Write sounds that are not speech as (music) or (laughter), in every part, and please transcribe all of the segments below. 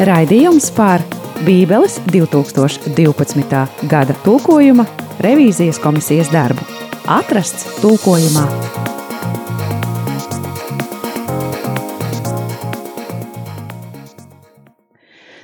Raidījums par Bībeles 2012. gada tulkojuma revīzijas komisijas darbu. Atrasts tulkojumā.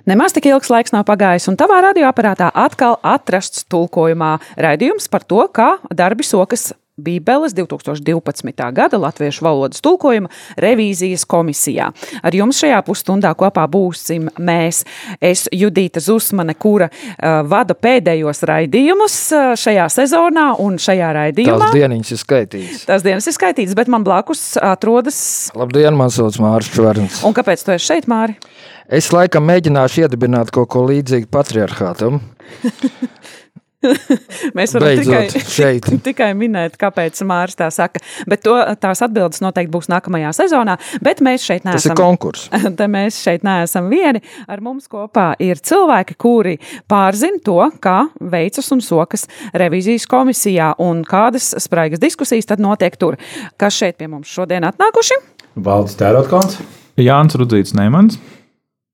Nemaz tik ilgs laiks nav pagājis, un tavā radioaparātā atkal atrasts tulkojumā raidījums par to, kā darbi sokas Bībeles 2012. gada latviešu valodas tulkojuma revīzijas komisijā. Ar jums šajā pusstundā kopā būsim mēs. Es, Judita Zusmane, kura uh, vada pēdējos raidījumus uh, šajā sezonā un šajā raidījumā. Tās dienas ir skaitītas. Tās dienas ir skaitītas, bet man blakus atrodas. Labdien, man sauc Mārcis Čvērns. Un kāpēc tu esi šeit, Māri? Es laikam mēģināšu iedibināt kaut ko līdzīgu patriarchātam. (laughs) (laughs) Mēs varam Beidzot, tikai, šeit. (laughs) tikai minēt, kāpēc Mārcis tā saka. Bet to, tās atbildes noteikti būs nākamajā sezonā. Bet mēs šeit Tas ir neesam. konkurss. (laughs) Mēs šeit neesam vieni. Ar mums kopā ir cilvēki, kuri pārzina to, kā veicas un sokas revizijas komisijā un kādas spraigas diskusijas tad notiek tur. Kas šeit pie mums šodien atnākuši? Valdis Tērautkons. Jānis Rudzīts Neimans.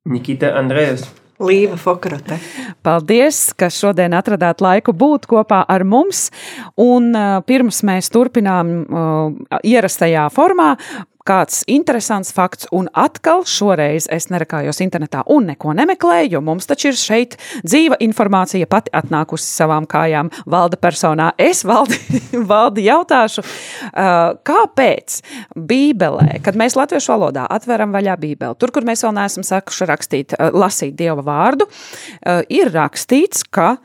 Nikita Andrējas. Līva Fokrate. Paldies, ka šodien atradāt laiku būt kopā ar mums. Un uh, pirms mēs turpinām uh, ierastajā formā, kāds interesants fakts, un atkal šoreiz es nerakājos internetā un neko nemeklēju, jo mums taču ir šeit dzīva informācija pati atnākusi savām kājām valda personā. Es valdi, (laughs) valdi jautāšu, kāpēc Bībelē, kad mēs latviešu valodā atveram vaļā Bībeli, tur, kur mēs vēl neesam sākuši rakstīt, lasīt Dieva vārdu, ir rakstīts, ka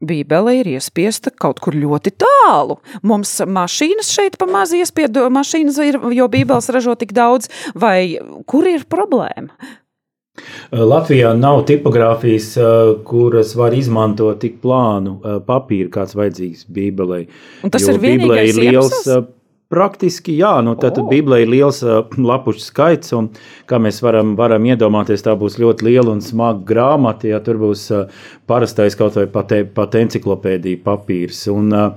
Bībele ir iespiesta kaut kur ļoti tālu. Mums mašīnas šeit pa maz iespiedu, mašīnas ir, jo Bībeles ražo tik daudz, vai kur ir problēma? Latvijā nav tipogrāfijas, eh, kuras var izmantot tik plānu eh, papīru, kāds vajadzīgs Bībelē. Un tas Jo ir Bībelē vienīgais ir liels. iemesls? Eh, Praktiski jā, nu, tad O. oh. Bībelē ir liels uh, lapušu skaits, un kā mēs varam, varam iedomāties, tā būs ļoti liela un smaga grāmata, ja tur būs uh, parastais kaut vai pat, pat enciklopēdija papīrs. Un, uh,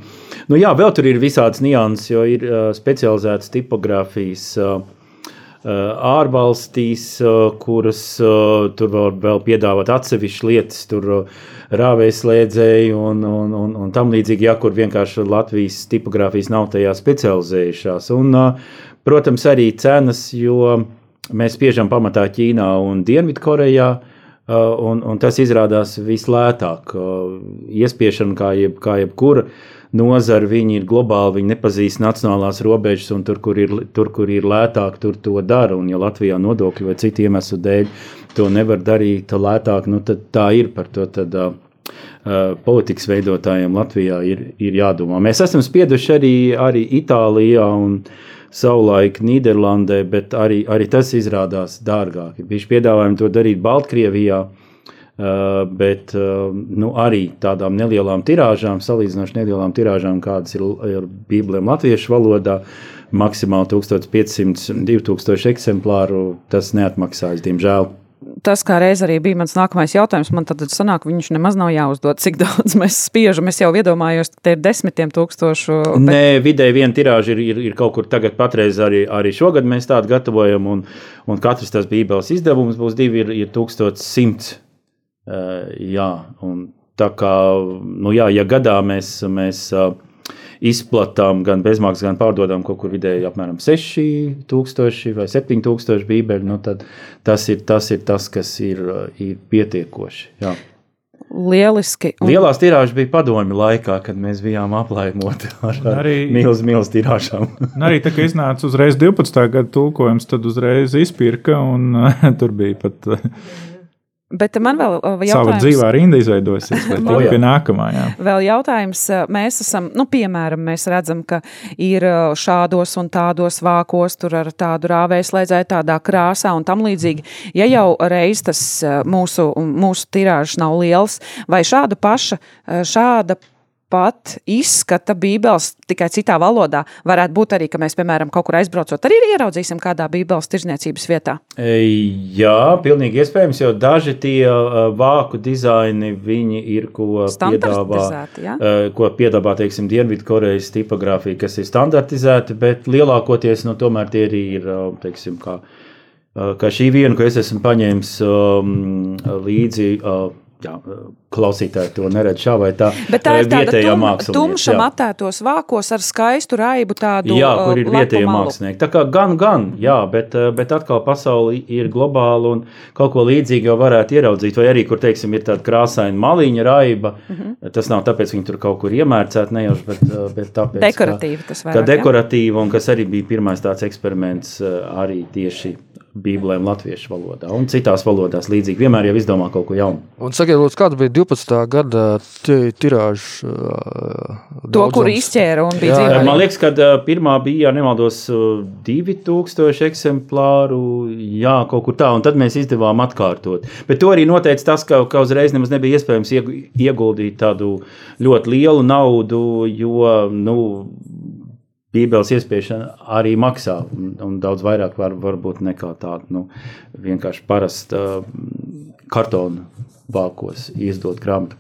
nu, jā, vēl tur ir visādas nianses, jo ir specializētas tipogrāfijas. Ārvalstīs, kuras tur var vēl piedāvāt atsevišķas lietas, tur rāvēslēdzēji un, un, un, un tam līdzīgi, ja kur vienkārši Latvijas tipogrāfijas nav tajā specializējušās. Un, protams, arī cenas, jo mēs spiežam pamatā Ķīnā un Dienvidkorejā. Un, un tas izrādās vislētāk. Iespiešana, kā, jeb, kā jebkura nozara, viņi ir globāli, viņi nepazīst nacionālās robežas, un tur, kur ir, tur, kur ir lētāk, tur to dara. Un, ja Latvijā nodokļu vai citu iemeslu dēļ to nevar darīt lētāk, nu, tad tā ir par to. Tad, uh, uh, politikas veidotājiem Latvijā ir, ir jādomā. Mēs esam spieduši arī, arī Itālijā un savulaik Nīderlandē, bet arī, arī tas izrādās dārgāk. Ir piedāvājumi to darīt Baltkrievijā. Uh, bet uh, nu, arī tādām nelielām tirāžām, salīdzinoši nelielām tirāžām, kādas ir, ir Bībelēm latviešu valodā, maksimāli 1500, 2000 eksemplāru, tas neatmaksājas, diemžēl. Tas, kā reiz arī bija mans nākamais jautājums, man tad sanāk, viņš nemaz nav jāuzdod, cik (laughs) daudz mēs spiežam. Es jau iedomājos, ka te ir desmitiem tūkstošu. Bet... Nē, vidēji viena tirāža ir, ir, ir kaut kur tagad, patreiz arī, arī šogad mēs tādu gatavojam, un, un katrs tas bībeles izdevums būs divi, ir, ir 1100. Uh, jā, un tā kā, nu jā, ja gadā mēs, mēs uh, izplatām gan bezmaksas, gan pārdodam kaut kur vidēji apmēram 6000 vai 7000 bībeļu, nu tad tas ir tas, ir tas kas ir, ir pietiekoši. Jā. Lieliski. Un... Lielās tirāžas bija padomju laikā, kad mēs bijām aplaimoti (laughs) ar arī- milzīgām milz tirāžām. (laughs) Arī tā, ka iznāca uzreiz 12. gada tulkojums, tad uzreiz izpirka, un (laughs) tur bija pat Bet man vēl uh, jautājums. dzīvā rinda izveidojusies, lai O, tā pie nākamā. Jā. Vēl jautājums, uh, mēs esam, nu, piemēram, mēs redzam, ka ir uh, šādos un tādos vākos, tur ar tādu rāvēslēdzēju, tādā krāsā un tam līdzīgi. Ja jau reiz tas mūsu, mūsu tirāžs nav liels, vai šāda paša, šāda pat izskata Bībeles tikai citā valodā, varētu būt arī, ka mēs, piemēram, kaut kur aizbraucot, arī ieraudzīsim kādā Bībeles tirzniecības vietā. Jā, pilnīgi iespējams, jo daži tie vāku dizaini, viņi ir ko piedāvā, ja? ko piedāvā, teiksim, Dienvidkorejas tipogrāfija, kas ir standartizēta, bet lielākoties, nu, tomēr tie arī ir, teiksim, kā ka šī viena, ko es esmu paņēmis um, līdzi, uh, jā, klausītāji to neredz šā vai tā. Bet tā ir tāda tum, tumša matētos vākos ar skaistu raibu tādu Jā, kur ir vietējie mākslinieki. Tā kā gan, gan, jā, bet, bet atkal pasaule ir globāla un kaut ko līdzīgu jau varētu ieraudzīt. Vai arī, kur, teiksim, ir tāda krāsaina maliņa raiba, mm. -hmm. tas nav tāpēc, ka viņi tur kaut kur iemērcēti nejauši, bet, bet tāpēc, Dekoratīvi tas ka jā? dekoratīva un kas arī bija pirmais tāds eksperiments arī tieši bībelēm latviešu valodā un citās valodās līdzīgi. Vienmēr jau izdomā kaut ko jaunu. Un sakiet, lūdzu, kāda bija 12. gada ti- tirāža? To, kur izķēra un bija dzīvē. Man liekas, ka pirmā bija, ja nemaldos, uh, 2000 eksemplāru, jā, kaut kur tā, un tad mēs izdevām atkārtot. Bet to arī noteica tas, ka, ka uzreiz nemaz nebija iespējams iegu- ieguldīt tādu ļoti lielu naudu, jo, nu, Bībeles iespiešana arī maksā, un, un daudz vairāk var, varbūt nekā tāda nu, vienkārši parasta uh, kartona vākos izdot grāmatu.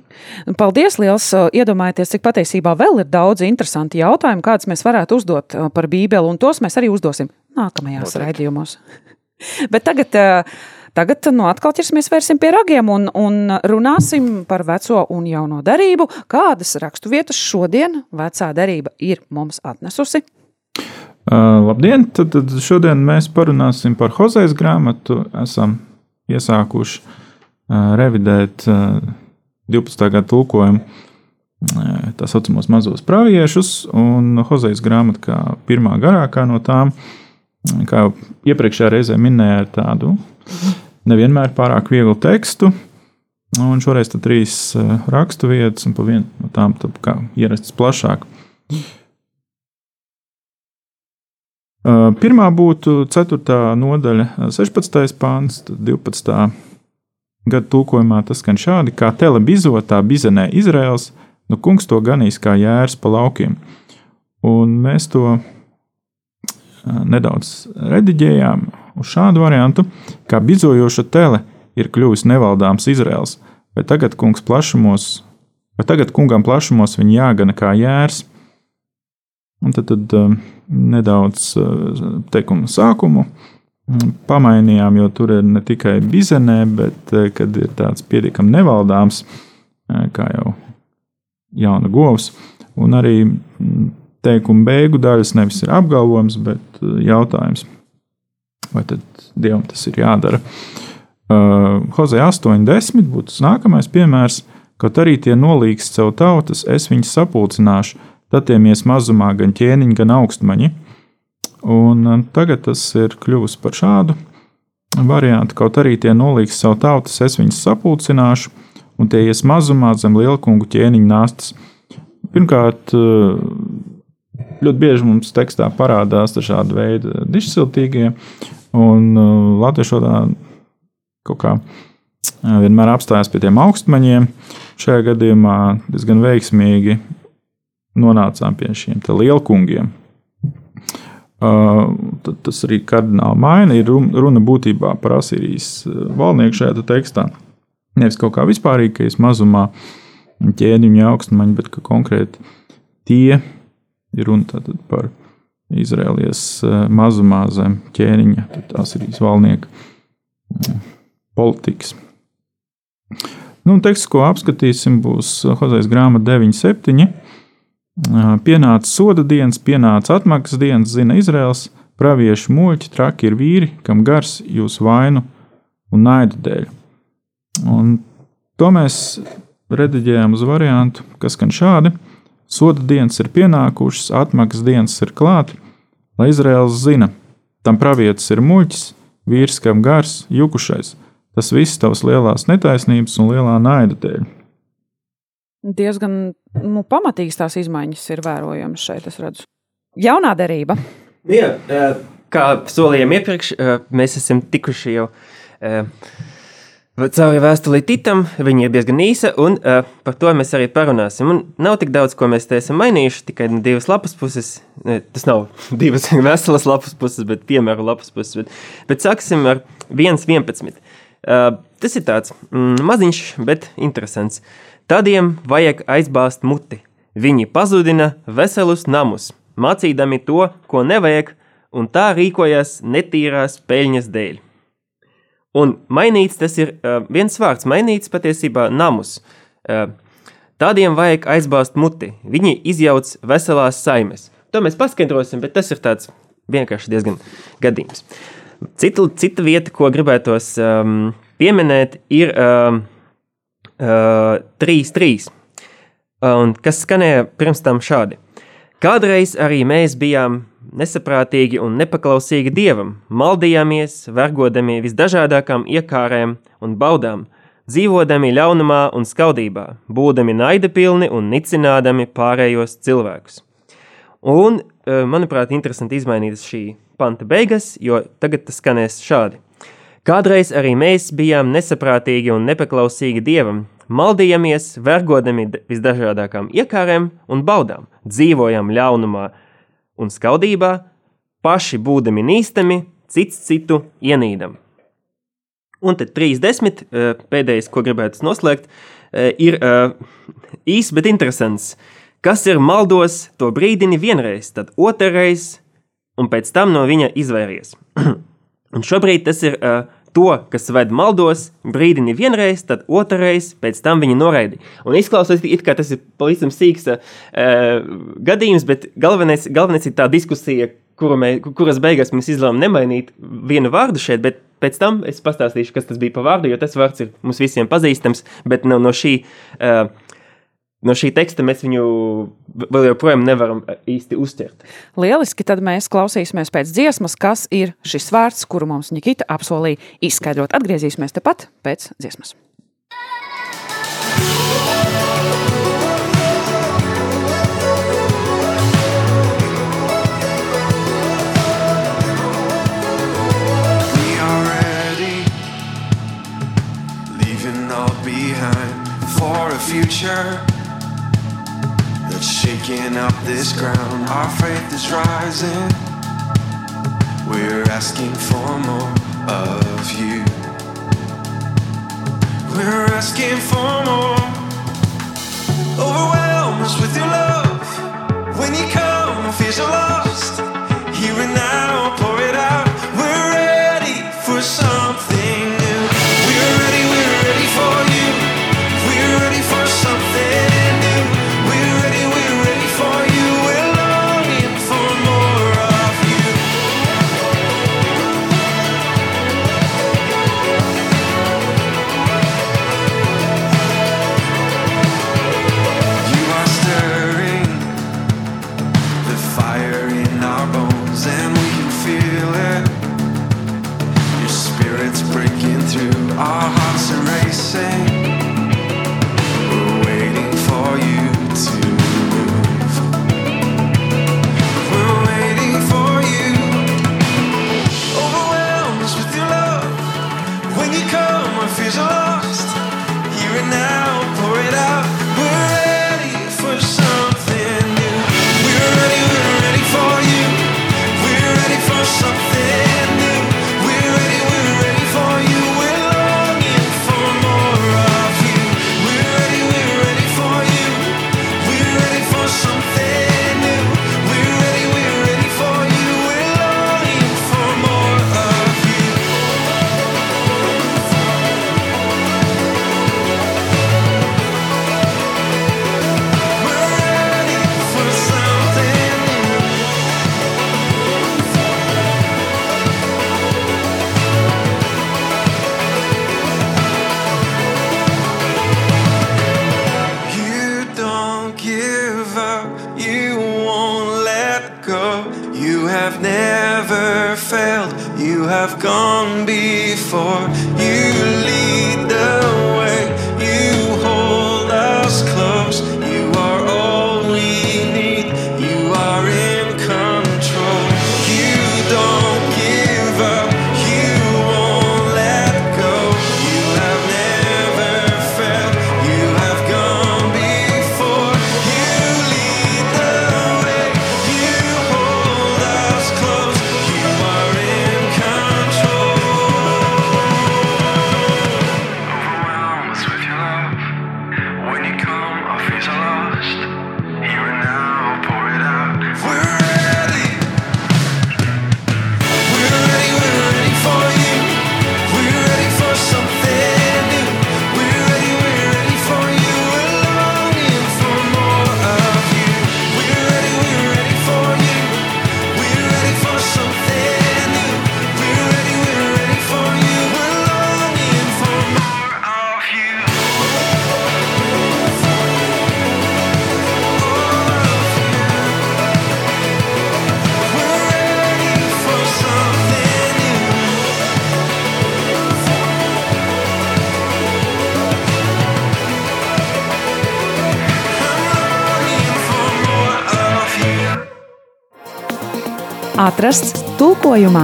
Paldies, liels! Iedomājieties, cik patiesībā vēl ir daudz interesanti jautājumi, kādus mēs varētu uzdot par Bībeli, un tos mēs arī uzdosim nākamajās raidījumos. (laughs) Bet tagad, uh, tagad nu, atkal ķersimies pie ragiem un, un runāsim par veco un jauno darību. Kādas raksturvietas šodien vecā darība ir mums atnesusi? Uh, labdien! Tad, tad šodien mēs parunāsim par Hozejas grāmatu. Esam iesākuši uh, revidēt uh, 12. gada tulkojumu, tā saucamos mazos praviešus, un Hozejas grāmata kā pirmā garākā no tām, kā jau iepriekšējā reizē minēja, ar tādu nevienmēr pārāk vieglu tekstu. Un šoreiz tad trīs uh, rakstu vietas, un pa vienu no tām kā ierasts plašāk. Uh, Pirmā būtu 4. nodaļa, uh, 16. pāns, tad 12. gada tulkojumā tas skan šādi: kā telebizotā bizenē Izraels, nu kungs to ganīs kā jērs pa laukiem. Un mēs to nedaudz rediģējām uz šādu variantu, kā bizojoša tele ir kļuvis nevaldāms Izraels, bet tagad plašumos, bet tagad kungam plašumos viņa jāgana kā jērs. Un tad, tad um, nedaudz uh, teikuma sākumu. Mm, pamainījām, jo tur ir ne tikai bizenē, bet uh, kad ir tāds pietiekami nevaldāms, uh, kā jau jauna govs, un arī mm, teikuma beigu daļas nevis ir apgalvojums, bet jautājums, vai tad dievam tas ir jādara. Uh, Hozē 8,10 būtu nākamais piemērs, kaut arī tie nolīgs savu tautas, es viņus sapulcināšu, tad tiemies mazumā gan ķēniņi, gan augstmaņi. Un uh, tagad tas ir kļuvis par šādu variantu, kaut arī tie nolīgs savu tautas, es viņus sapulcināšu, un tie ies mazumā zem lielkungu ķēniņa nāstas. Pirmkārt, uh, ļoti bieži mums tekstā parādās dažādi veidi dišsiltīgie, un uh, latviešu valodā kaut kā uh, vienmēr apstājas pie tiem augstmaņiem. Šajā gadījumā diezgan veiksmīgi nonācām pie šiem lielkungiem. Uh, tas arī kardināli maina. Ir run- runa būtībā par Asīrijas uh, valdnieku šajā tekstā. Nevis kaut kā vispārīgi, ka es mazumā ķēniņu augstmaņu, bet konkrēti tie ir runa par Izraēlijas uh, mazumā zem ķēniņa, tad Asīrijas valdnieka mm, politikas. Nu, teksts, ko apskatīsim, būs Hozejas grāmata 9.7. Pienāca soda dienas, pienāca atmaksas dienas, zina Izraels, praviešu muļķi, traki ir vīri, kam gars jūsu vainu un naidu dēļ. Un to mēs rediģējām uz variantu, kas skan šādi: soda dienas ir pienākušas, atmaksas dienas ir klāt, lai Izraels zina, tam pravietis ir muļķis, vīrs, kam gars, jukušais. Tas viss tavas lielās netaisnības un lielā naida dēļ. Diezgan nu, pamatīgas tās izmaiņas ir vērojamas šeit, es redzu. Jaunā derība. Jā, eh, kā solījām iepriekš, mēs esam tikuši jau cauri vēstulī Titam. Viņa ir diezgan īsa, un par to mēs arī parunāsim. Un nav tik daudz, ko mēs te esam mainījuši, tikai divas lapas puses. Ne, Tas nav (laughs) divas veselas lapas puses, bet piemēra lapas puses. Bet, bet sāksim ar 1.11. Tas ir tāds mm, maziņš, bet interesants. Tādiem vajag aizbāzt muti. Viņi pazudina veselus namus, mācīdami to, ko nevajag, un tā rīkojas netīrās peļņas dēļ. Un mainīts tas ir uh, viens vārds, mainīts patiesībā namus. Uh, tādiem vajag aizbāzt muti. Viņi izjauc veselās saimes. To mēs paskaidrosim, bet tas ir tāds vienkārši diezgan gadījums. Cita, cita vieta, ko gribētos um, pieminēt, ir um, uh, 3-3, un kas skanēja pirms tam šādi. Kādreiz arī mēs bijām nesaprātīgi un nepaklausīgi dievam, maldījāmies, vergodami visdažādākām iekārēm un baudām, dzīvodami ļaunumā un skaudībā, būdami naidapilni un nicinādami pārējos cilvēkus. Un, eh, manuprāt, interesanti izmainīt šī panta beigas, jo tagad tas skanēs šādi. Kādreiz arī mēs bijām nesaprātīgi un nepaklausīgi dievam, maldījāmies, vergodami visdažādākām iekārēm un baudām, dzīvojam ļaunumā un skaudībā, paši būdami nīstami, cits citu ienīdam. Un tad 30. Eh, pēdējais, ko gribētu noslēgt, eh, ir eh, īss, bet interesants. Kas ir maldos, to brīdini vienreiz, tad otrreiz, un pēc tam no viņa izvairies. (clears throat) un šobrīd tas ir uh, to, kas ved maldos, brīdini vienreiz, tad otrreiz, pēc tam viņi noraidi. Un izklausās, it kā tas ir pavisam sīks uh, gadījums, bet galvenais, galvenais ir tā diskusija, kuru mē, kuras beigās mēs izlēmām nemainīt vienu vārdu šeit, bet pēc tam es pastāstīšu, kas tas bija par vārdu, jo tas vārds ir mums visiem pazīstams, bet no, no šī. Uh, no šī teksta mēs viņu vēl joprojām nevaram e, īsti uztvert. Lieliski, tad mēs klausīsimies pēc dziesmas, kas ir šis vārds, kuru mums Nikita apsolīja izskaidrot. Atgriezīsimies tepat pēc dziesmas. We shaking up this ground. Our faith is rising. We're asking for more of you. We're asking for more. Overwhelm us with your love. When you come, fears are lost. Here and now, atrasts tulkojumā.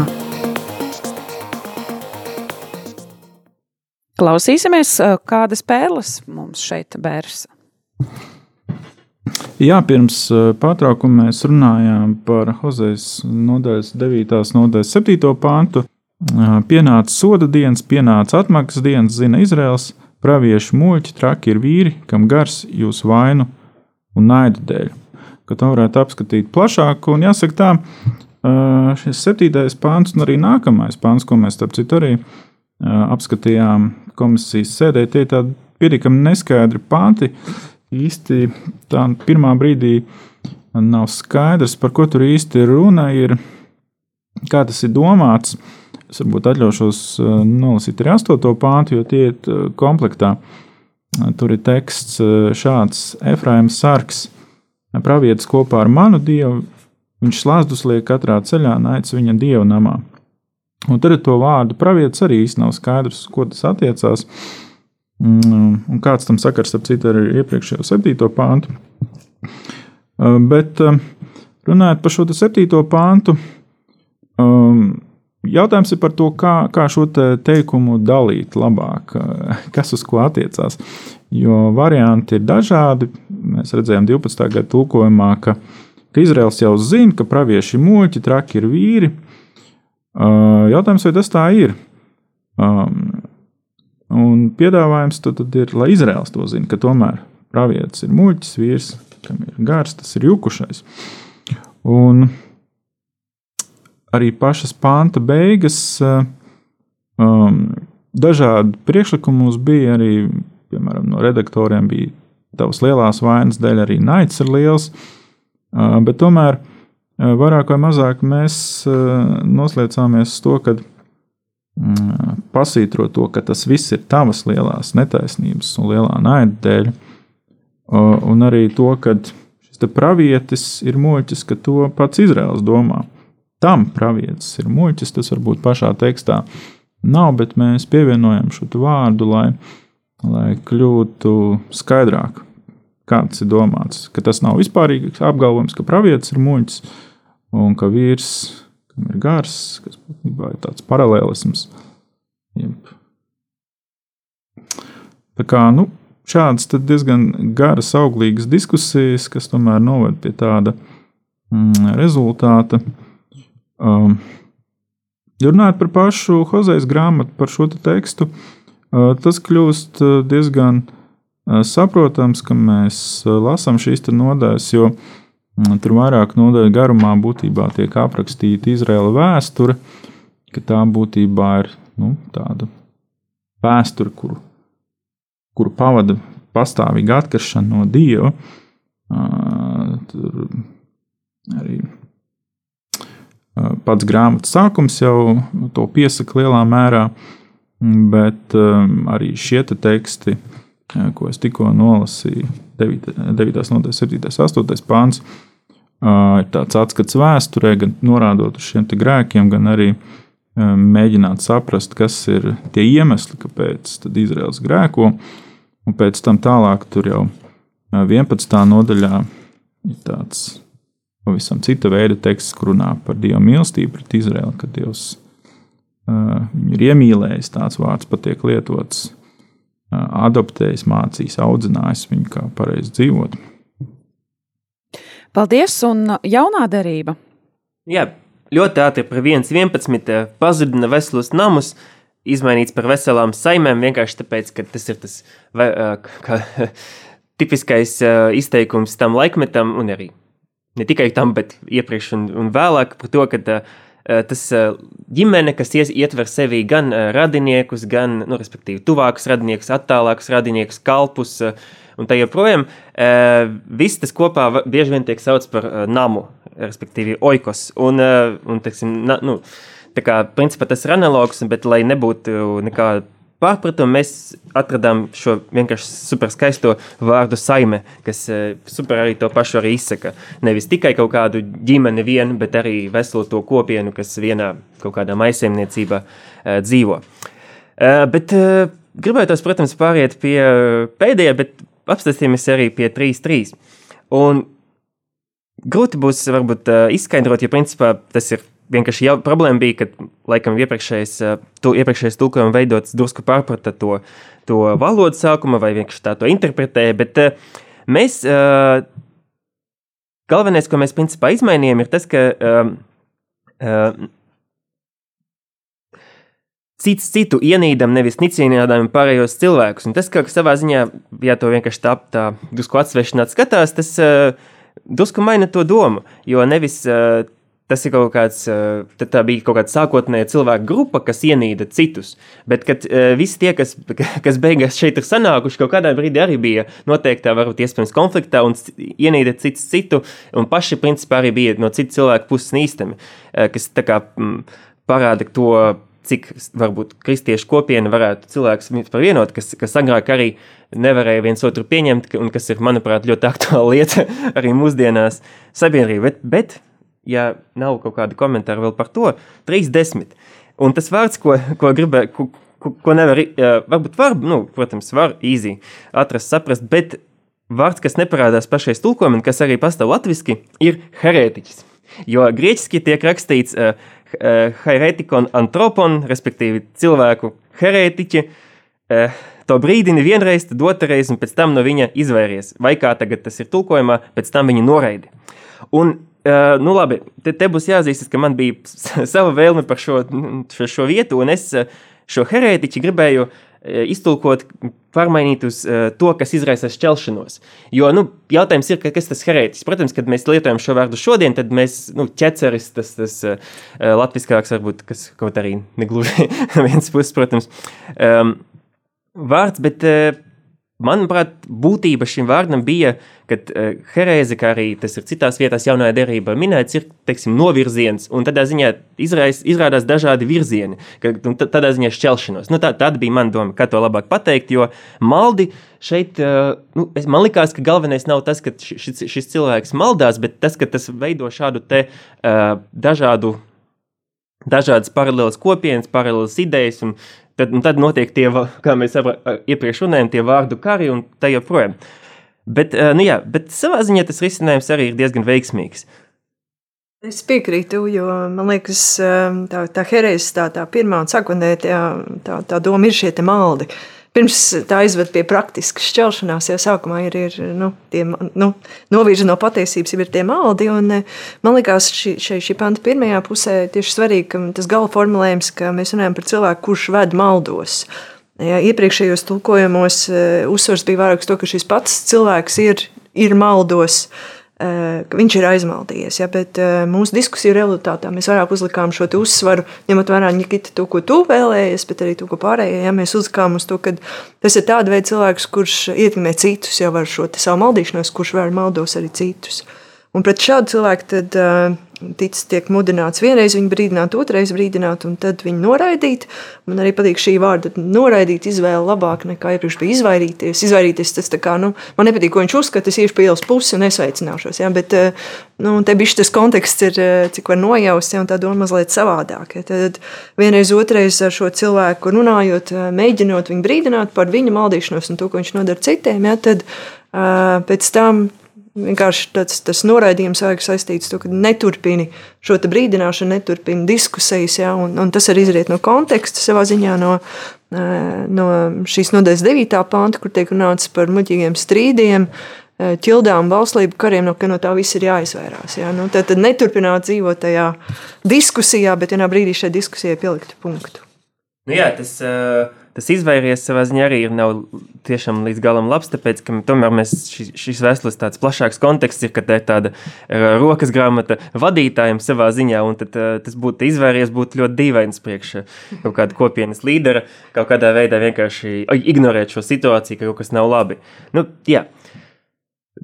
Klausīsimies, kādas pērles mums šeit bērs. Jā, pirms pārtraukuma mēs runājām par Hozejas nodaļas 9. nodaļas 7. pāntu. Pienāca soda dienas, pienāca atmaksas dienas, zina Izraels, praviešu muļķi, traki ir vīri, kam gars jūsu vainu un naidu dēļ. Ka to varētu apskatīt plašāk, un jāsaka tā, šis septītais pāns un arī nākamais pāns, ko mēs starp citu arī apskatījām komisijas sēdē, tie ir tādi pietiekami neskaidri panti. Īsti tā pirmā brīdī nav skaidrs, par ko tur īsti runa ir, kā tas ir domāts. Es varbūt atļaušos nolasīt arī astoto pāntu, jo tie ir komplektā. Tur ir teksts šāds: Efraims sargs, pravietis kopā ar manu dievu, viņš slāzdus liek katrā ceļā, naic viņa dievu namā. Un tad ar to vārdu pravietis arī īsti nav skaidrs, ko tas attiecās. Mm, un kāds tam sakars, ap citu, ar iepriekšējo septīto pāntu. Uh, bet uh, runājot par šo septīto pāntu, um, jautājums ir par to, kā, kā šo te teikumu dalīt labāk, uh, (laughs) kas uz ko attiecās. Jo varianti ir dažādi. Mēs redzējām 12. gada tulkojumā, ka, ka Izraels jau zina, ka pravieši muļķi, traki ir vīri. Jautājums, vai tas tā ir? Um, un piedāvājums tad, tad ir, lai Izraels to zina, ka tomēr pravietis ir muļķis, vīrs, kam ir gars, tas ir jukušais. Un arī pašas panta beigas, um, dažādi priekšlikumi mums bija arī, piemēram, no redaktoriem bija tavas lielās vainas dēļ, arī naids ir liels, uh, bet tomēr vairāk vai mazāk mēs noslēdzāmies uz to, ka pasītro to, ka tas viss ir tavas lielās netaisnības un lielā naida dēļ, un arī to, ka šis pravietis ir muļķis, ka to pats Izraels domā. Tam pravietis ir muļķis, tas varbūt pašā tekstā nav, bet mēs pievienojam šo vārdu, lai, lai kļūtu skaidrāk, kāds ir domāts. Ka tas nav vispārīgs apgalvojums, ka pravietis ir muļķis, un ka vīrs, ir gars, kas būtībā ir tāds paralēlisms. Jeb. Tā kā nu, šādas diezgan garas, auglīgas diskusijas, kas tomēr noved pie tāda mm, rezultāta. Um, ja runājot par pašu Hozejas grāmatu, par šo te tekstu, uh, tas kļūst uh, diezgan uh, saprotams, ka mēs lasām šīs nodaļas, jo tur vairāk nodaļu garumā būtībā tiek aprakstīta Izraela vēsture, ka tā būtībā ir nu, tāda vēsture, kuru, kuru pavada pastāvīga atkaršana no Dieva. Tur arī pats grāmatas sākums jau to piesaka lielā mērā, bet arī šie te teksti, ko es tikko nolasīju, 9. nodaļas, 7. un 8. pāns, ir tāds atskats vēsturē, gan norādot uz šiem grēkiem, gan arī mēģināt saprast, kas ir tie iemesli, kāpēc Izraels grēko. Un pēc tam tālāk, tur jau 11. nodaļā, ir tāds pavisam cita veida teksts, kur runā par Dieva mīlestību pret Izraelu, ka Dievs uh, ir iemīlējis, tāds vārds pat tiek lietots, adoptējis, mācījis, audzinājis viņu, kā pareizi dzīvot. Paldies, un jaunā darība. Jā, ļoti ātri par 1,11 eh, pazudina veselus namus, izmainīts par veselām saimēm vienkārši tāpēc, ka tas ir tas kā, (laughs) tipiskais izteikums tam laikmetam un arī ne tikai tam, bet iepriekš un, un vēlāk par to, ka tas ģimene, kas ietver sevī gan radiniekus, gan, nu, respektīvi, tuvākus radiniekus, attālākus radiniekus, kalpus, un tā joprojām viss tas kopā bieži vien tiek saukts par namu, respektīvi oikos. Un, un teiksim, na, nu, tā kā principā tas ir analogs, bet lai nebūtu nekāda pārpratuma, mēs atradām šo vienkārši super skaisto vārdu saime, kas super arī to pašu arī izsaka. Nevis tikai kaut kādu ģimeni vienu, bet arī veselu to kopienu, kas vienā kaut kādā maisaimniecībā dzīvo. Bet gribētu, protams, pāriet pie pēdējā, bet apstāsimies arī pie 3-3. Un grūti būs varbūt izskaidrot, jo principā tas ir vienkārši jau problēma bija, ka laikam iepriekšējais, uh, tu, iepriekšējais tulkojuma veidots drusku pārprata to, to valodu sākuma vai vienkārši tā to interpretēja, bet uh, mēs, uh, galvenais, ko mēs principā izmainījām, ir tas, ka cits citu ienīdam, nevis nicīnādām pārējos cilvēkus. Un tas, ka savā ziņā, ja to vienkārši tā, tā drusku atsvešināt skatās, tas uh, drusku maina to domu, jo nevis uh, tas ir kaut kāds, tā bija kaut kāda sākotnēja cilvēku grupa, kas ienīda citus, bet kad visi tie, kas, (laughs) kas beigās šeit ir sanākuši, kaut kādā brīdī arī bija noteiktā, varbūt iespējams konfliktā un ienīda cits citu, un paši principā arī bija no citu cilvēku puses īstami, uh, kas tā kā parāda to cik varbūt kristiešu kopiena varētu cilvēkus vienot, kas, kas agrāk arī nevarēja viens otru pieņemt, un kas ir, manuprāt, ļoti (laughs) aktuāla lieta arī mūsdienās sabiedrībā. Bet, bet, ja nav kaut kāda komentāra vēl par to, 30. Un tas vārds, ko, ko gribēju, ko, ko, ko nevar, varbūt var, nu, protams, var īsi atrast, saprast, bet vārds, kas neparādās pašais tulkojumam, kas arī pastāv latviski, ir herētiķis. Jo grieķiski tiek rakstīts uh, herētikon antropon, respektīvi cilvēku herētiķi, uh, to brīdini vienreiz, tad otrreiz, un pēc tam no viņa izvairies. Vai kā tagad tas ir tulkojumā, pēc tam viņa noraidi. Un, uh, nu labi, te, te būs jāzīstas, ka man bija (laughs) sava vēlme par šo, šo, šo vietu, un es šo herētiķi gribēju uh, Eh, iztulkot, pārmainīt uz uh, to, kas izraisa šķelšanos. Jo nu, jautājums ir, kas tas herētis? Protams, kad mēs lietojam šo vārdu šodien, tad mēs, nu, ķeceris, tas, tas uh, latviskāks varbūt, kas kaut arī negluži (laughs) no vienas puses, protams, um, vārds, bet uh, Manuprāt, būtība šim vārdam bija, ka uh, herēze, kā arī tas ir citās vietās, jaunajā derībā minēts, ir teiksim, novirziens, un tādā ziņā izrais, izrādās dažādi virzieni, ka, tādā ziņā šķelšanos. Nu, tā, tāda bija mana doma, kā to labāk pateikt, jo maldi šeit, uh, nu, es, man likās, ka galvenais nav tas, ka šis, šis cilvēks maldās, bet tas, ka tas veido šādu te uh, dažādu dažādas paralēlas kopienas, paralēlas idejas, un Tad, tad notiek tie, kā mēs iepriekš runājām, tie vārdu kari un tā joprojām. Bet, nu jā, bet savā ziņā tas risinājums arī ir diezgan veiksmīgs. Es piekrītu, jo man liekas, tā, tā herēzes, tā, tā pirmā un sakundē, tā, tā, tā doma ir šie maldi. Uh, pirms tā aizved pie praktiskas šķelšanās, jau sākumā ir, ir nu, tie, nu, novirzi no patiesības, ir tie maldi. Un, eh, man liekas, šī, šī, šī panta pirmajā pusē tieši svarīgi, tas gala formulējums, ka mēs runājam par cilvēku, kurš ved maldos. Ja, iepriekšējos tulkojumos uh, uzsvars bija vairāk uz to, ka šis pats cilvēks ir, ir maldos. Uh, Eh, viņš ir aizmaldījies. Ja, bet eh, mūsu diskusiju rezultātā mēs vairāk uzlikām šo uzsvaru, ņemot vērā Nikita, to, ko tu vēlējies, bet arī to, ko pārējie. Ja, mēs uzlikām uz to, ka tas ir tāds veids cilvēks, kurš ietekmē citus jau ar šo savu maldīšanos, kurš var maldos arī citus. Un pret šādu cilvēku tad, uh, ticis tiek mudināts vienreiz viņu brīdināt, otrreiz brīdināt, un tad viņu noraidīt. Man arī patīk šī vārda noraidīt izvēle labāk nekā iepriekš bija izvairīties. Izvairīties tas tā kā, nu, man nepatīk, ko viņš uzskata, es iešu pa ielas pusi un nesveicināšos, ja, bet, eh, nu, te bišķi tas konteksts ir, eh, cik var nojaust, ja, un tā doma mazliet savādāk. Ja. Tad vienreiz, otrreiz ar šo cilvēku runājot, eh, mēģinot viņu brīdināt par viņa maldīšanos un to, ko viņš nodara citiem, ja, tad pēc tam Vienkārši tas, tas noraidījums vajag saistīts ar to, ka neturpini šo brīdināšanu, neturpini diskusijas, ja, un, un tas arī izriet no konteksta savā ziņā, no, no šīs nodaļas 9. panta, kur tiek runāts par muļķīgiem strīdiem, ķildām, bauslību kariem, no, no tā viss ir jāizvairās. Ja. Nu, tad, tad neturpināt dzīvot tajā diskusijā, bet vienā brīdī šai diskusijai pielikt punktu. Nu jā, tas, tas izvairies savā ziņā arī nav tiešām līdz galam labs, tāpēc, ka tomēr mēs šis, šis vēstules tāds plašāks konteksts ir, ka tā ir tāda rokas grāmata vadītājiem savā ziņā, un tad tas būtu izvairies, būtu ļoti dīvains priekš kaut kāda kopienas līdera, kaut kādā veidā vienkārši ignorēt šo situāciju, ka kaut kas nav labi. Nu, jā.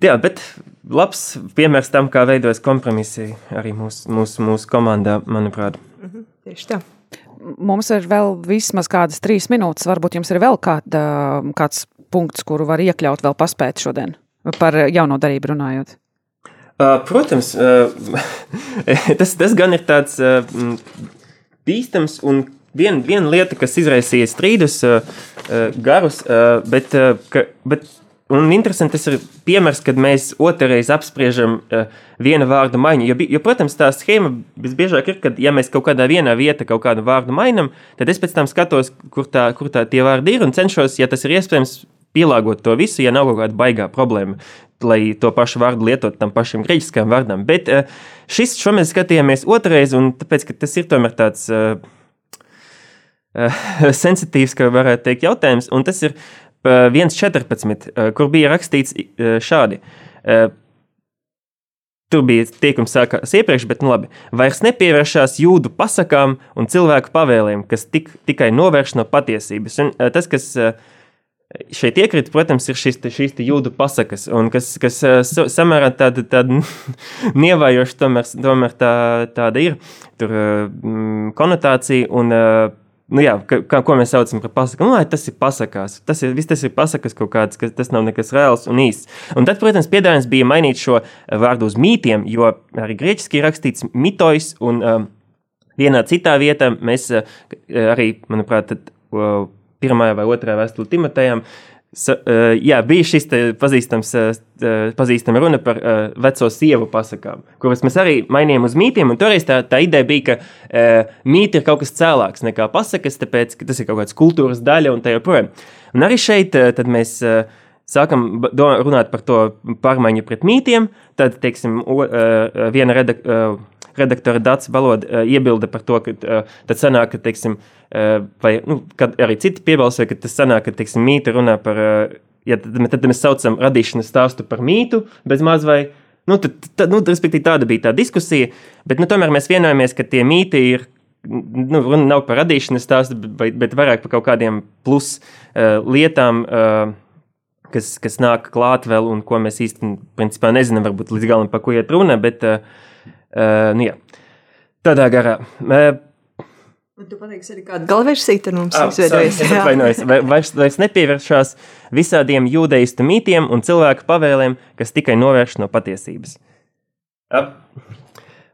Jā, bet labs piemērs tam, kā veidojas kompromisi arī mūsu mūs, mūs komandā, manuprāt. Mhm, tieši tā mums ir vēl vismaz kādas trīs minūtes. Varbūt jums ir vēl kāda, kāds punkts, kuru var iekļaut, vēl paspēt šodien par jauno darību runājot. Protams, (laughs) tas, tas gan ir tāds bīstams un viena vien lieta, kas izraisīja strīdus garus, bet, bet Un interesanti, tas ir piemērs, kad mēs otrreiz apspriežam uh, viena vārda maiņu. Jo, jo, protams, tā schēma visbiežāk ir, kad ja mēs kaut kādā vienā vietā kaut kādu vārdu mainām, tad es pēc tam skatos, kur, tā, kur tā tie vārdi ir un cenšos, ja tas ir iespējams, pielāgot to visu, ja nav kaut kāda baigā problēma, lai to pašu vārdu lietot tam pašam grieķiskajam vārdam. Bet uh, šis šo mēs skatījāmies otrreiz, un tāpēc, ka tas ir tomēr tāds. Uh, (laughs) sensitīvs, kā varētu teikt, jautājums. Un tas ir 1.14, kur bija rakstīts šādi. Tur bija teikums, sākās iepriekš, bet nu labi. Vairs nepievēršās jūdu pasakām un cilvēku pavēlēm, kas tik, tikai novērš no patiesības. Un tas, kas šeit iekrīt, protams, ir šis, šīs jūdu pasakas, un kas, kas samērā tāda, tāda (laughs) nievajoša, tomēr, tomēr tā, tāda ir tur konotācija. Un, Nu jā, kā, ko mēs saucam par pasaku? Nu, tas ir pasakās. Tas ir, viss tas ir pasakas kaut kāds, kas, tas nav nekas reāls un īsts. Un tad, protams, piedāvājums bija mainīt šo vārdu uz mītiem, jo arī grieķiski ir rakstīts mitojs, un um, vienā citā vietā mēs uh, arī, manuprāt, tad, uh, pirmajā vai otrajā vēstulē Timotejam Sa, uh, jā, bija šis pazīstams, uh, pazīstama runa par uh, veco sievu pasakām, kuras mēs arī mainījām uz mītiem. Toreiz tā, tā ideja bija, ka uh, mīti ir kaut kas cēlāks nekā pasakas, tāpēc ka tas ir kaut kāds kultūras daļa un tā joprojām. Un arī šeit uh, mēs uh, sākam runāt par to pārmaiņu pret mītiem. Tad, teiksim, uh, viena redakcija. Uh, redaktora Dārsa Baloda uh, iebilda par to, ka uh, tad sanāk, ka, teiksim, uh, vai nu, arī citi piebalsoja, ka tas sanāk, ka, teiksim, mīta runā par, ja tad, tad mēs saucam radīšanas stāstu par mītu, bez maz vai, nu, tad, tad, nu, respektīvi tāda bija tā diskusija, bet, nu, tomēr mēs vienojamies, ka tie mīti ir nu, runa nav par radīšanas stāstu, bet, bet vairāk par kaut kādiem plus uh, lietām, uh, kas, kas nāk klāt vēl un ko mēs īstenībā nezinām, varbūt līdz galam, par ko iet runa. Bet, uh, Uh, nu, jā. Tādā garā. Uh, Un tu pateiksi arī kādu galversiju tur mums oh, izveidojas. Es atvainojos, vairs, vairs nepievēršās visādiem jūdeistu mītiem un cilvēku pavēlēm, kas tikai novērš no patiesības. Uh,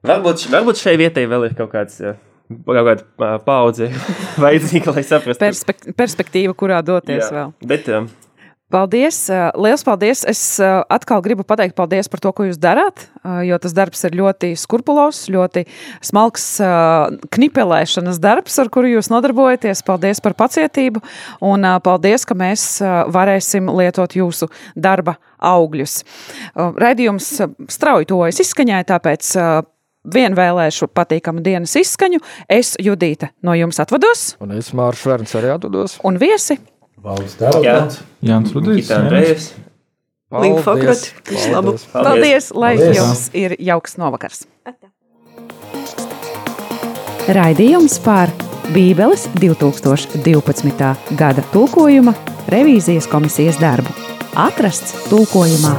varbūt, varbūt šai vietai vēl ir kaut kāds. Kaut kāda paudze (laughs) vajadzīga, lai saprastu. Perspekt perspektīva, kurā doties Jā, vēl. Bet, um, Paldies! Lielas paldies! Es atkal gribu pateikt paldies par to, ko jūs darāt, jo tas darbs ir ļoti skrupulozs, ļoti smalks knipelēšanas darbs, ar kuru jūs nodarbojaties. Paldies par pacietību un paldies, ka mēs varēsim lietot jūsu darba augļus. Raidījums strauji tuvojas izskaņai, tāpēc vien vēlēšu patīkamu dienas izskaņu. Es, Judīte, no jums atvados. Un es, Mārcis Šverns, arī atvados. Un viesi! Valdes Tērauds. Jānis Rudīs. Andrejs. Linka Fakrot. Visu labu. Paldies, Paldies lai Paldies. jums ir jauks novakars. Raidījums par Bībeles 2012. gada tulkojuma revīzijas komisijas darbu. Atrasts tulkojumā